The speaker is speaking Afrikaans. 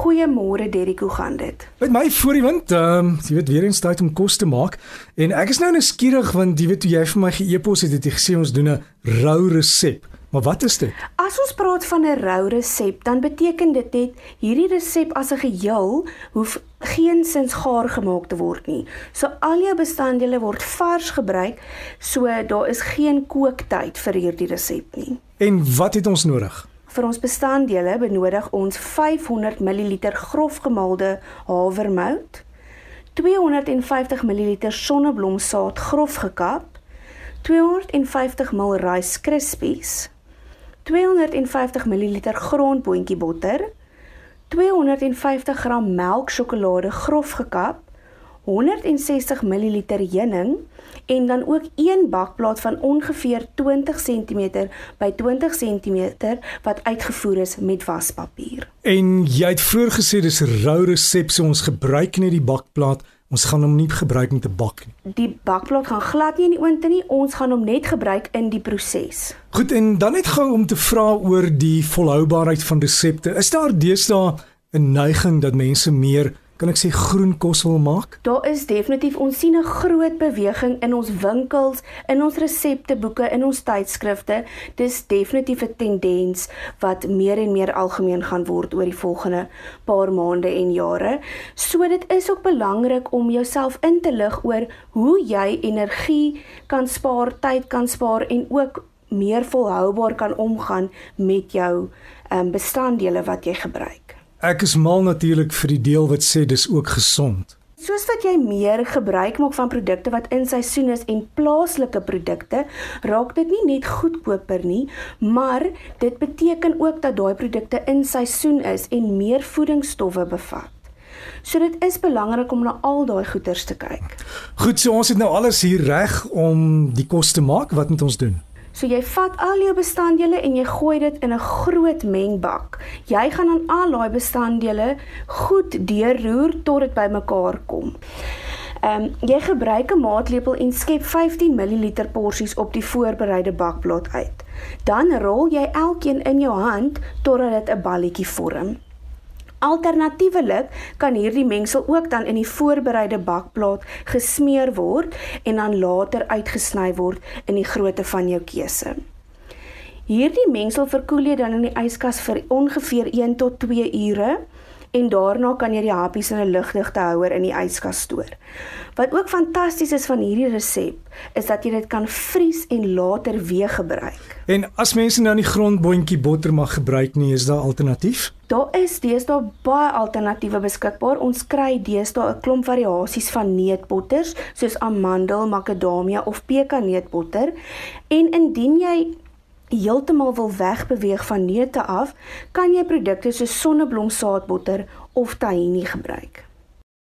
Goeiemôre Derrick, hoe gaan dit? Met my voor die wind, ehm um, jy weet weer eens tyd om kos te maak en ek is nou nuuskierig want jy weet toe jy vir my ge-epos het, het jy gesê ons doen 'n rou resep. Maar wat is dit? As ons praat van 'n rou resep, dan beteken dit net hierdie resep as 'n geheel hoef geen sins gaar gemaak te word nie. So al jou bestanddele word vars gebruik, so daar is geen kooktyd vir hierdie resep nie. En wat het ons nodig? Vir ons bestanddele benodig ons 500 ml grof gemaalde havermout, 250 ml sonneblomsaad grof gekap, 250 ml Rice Krispies, 250 ml grondboontjie botter, 250 g melk sjokolade grof gekap, 160 ml heuning en dan ook een bakplaat van ongeveer 20 cm by 20 cm wat uitgevoer is met waspapier. En jy het vroeër gesê dis rou resep, so ons gebruik net die bakplaat. Ons gaan hom nie gebruik met 'n bak nie. Die bakplaat gaan glad nie in die oond nie. Ons gaan hom net gebruik in die proses. Goed, en dan net gou om te vra oor die volhoubaarheid van resepte. Is daar deesdae 'n neiging dat mense meer kan ek sê groen kos wil maak? Daar is definitief ons sien 'n groot beweging in ons winkels, in ons resepteboeke, in ons tydskrifte. Dis definitief 'n tendens wat meer en meer algemeen gaan word oor die volgende paar maande en jare. So dit is ook belangrik om jouself in te lig oor hoe jy energie kan spaar, tyd kan spaar en ook meer volhoubaar kan omgaan met jou um, bestanddele wat jy gebruik. Ek is mal natuurlik vir die deel wat sê dis ook gesond. Soos wat jy meer gebruik maak van produkte wat in seisoen is en plaaslike produkte, raak dit nie net goedkoper nie, maar dit beteken ook dat daai produkte in seisoen is en meer voedingsstowwe bevat. So dit is belangrik om na al daai goeders te kyk. Goed, so ons het nou alles hier reg om die kos te maak. Wat moet ons doen? So jy vat al jou bestanddele en jy gooi dit in 'n groot mengbak. Jy gaan dan al daai bestanddele goed deurroer tot dit bymekaar kom. Ehm um, jy gebruik 'n maatlepel en skep 15 ml porsies op die voorbereide bakplaat uit. Dan rol jy elkeen in jou hand totdat dit 'n balletjie vorm. Alternatiefelik kan hierdie mengsel ook dan in die voorbereide bakplaat gesmeer word en dan later uitgesny word in die grootte van jou keuse. Hierdie mengsel verkoel jy dan in die yskas vir ongeveer 1 tot 2 ure en daarna kan jy die happies in 'n lugdigte houer in die yskas stoor. Wat ook fantasties is van hierdie resep, is dat jy dit kan vries en later weer gebruik. En as mense nou nie grondboontjie botter mag gebruik nie, is daar alternatief? Daar is deesdae baie alternatiewe beskikbaar. Ons kry deesdae 'n klomp variasies van neutbotters, soos amandel, makadamia of pekaneutbotter. En indien jy heeltemal wil wegbeweeg van neute af, kan jy produkte soos sonneblomsaadbotter of tahini gebruik.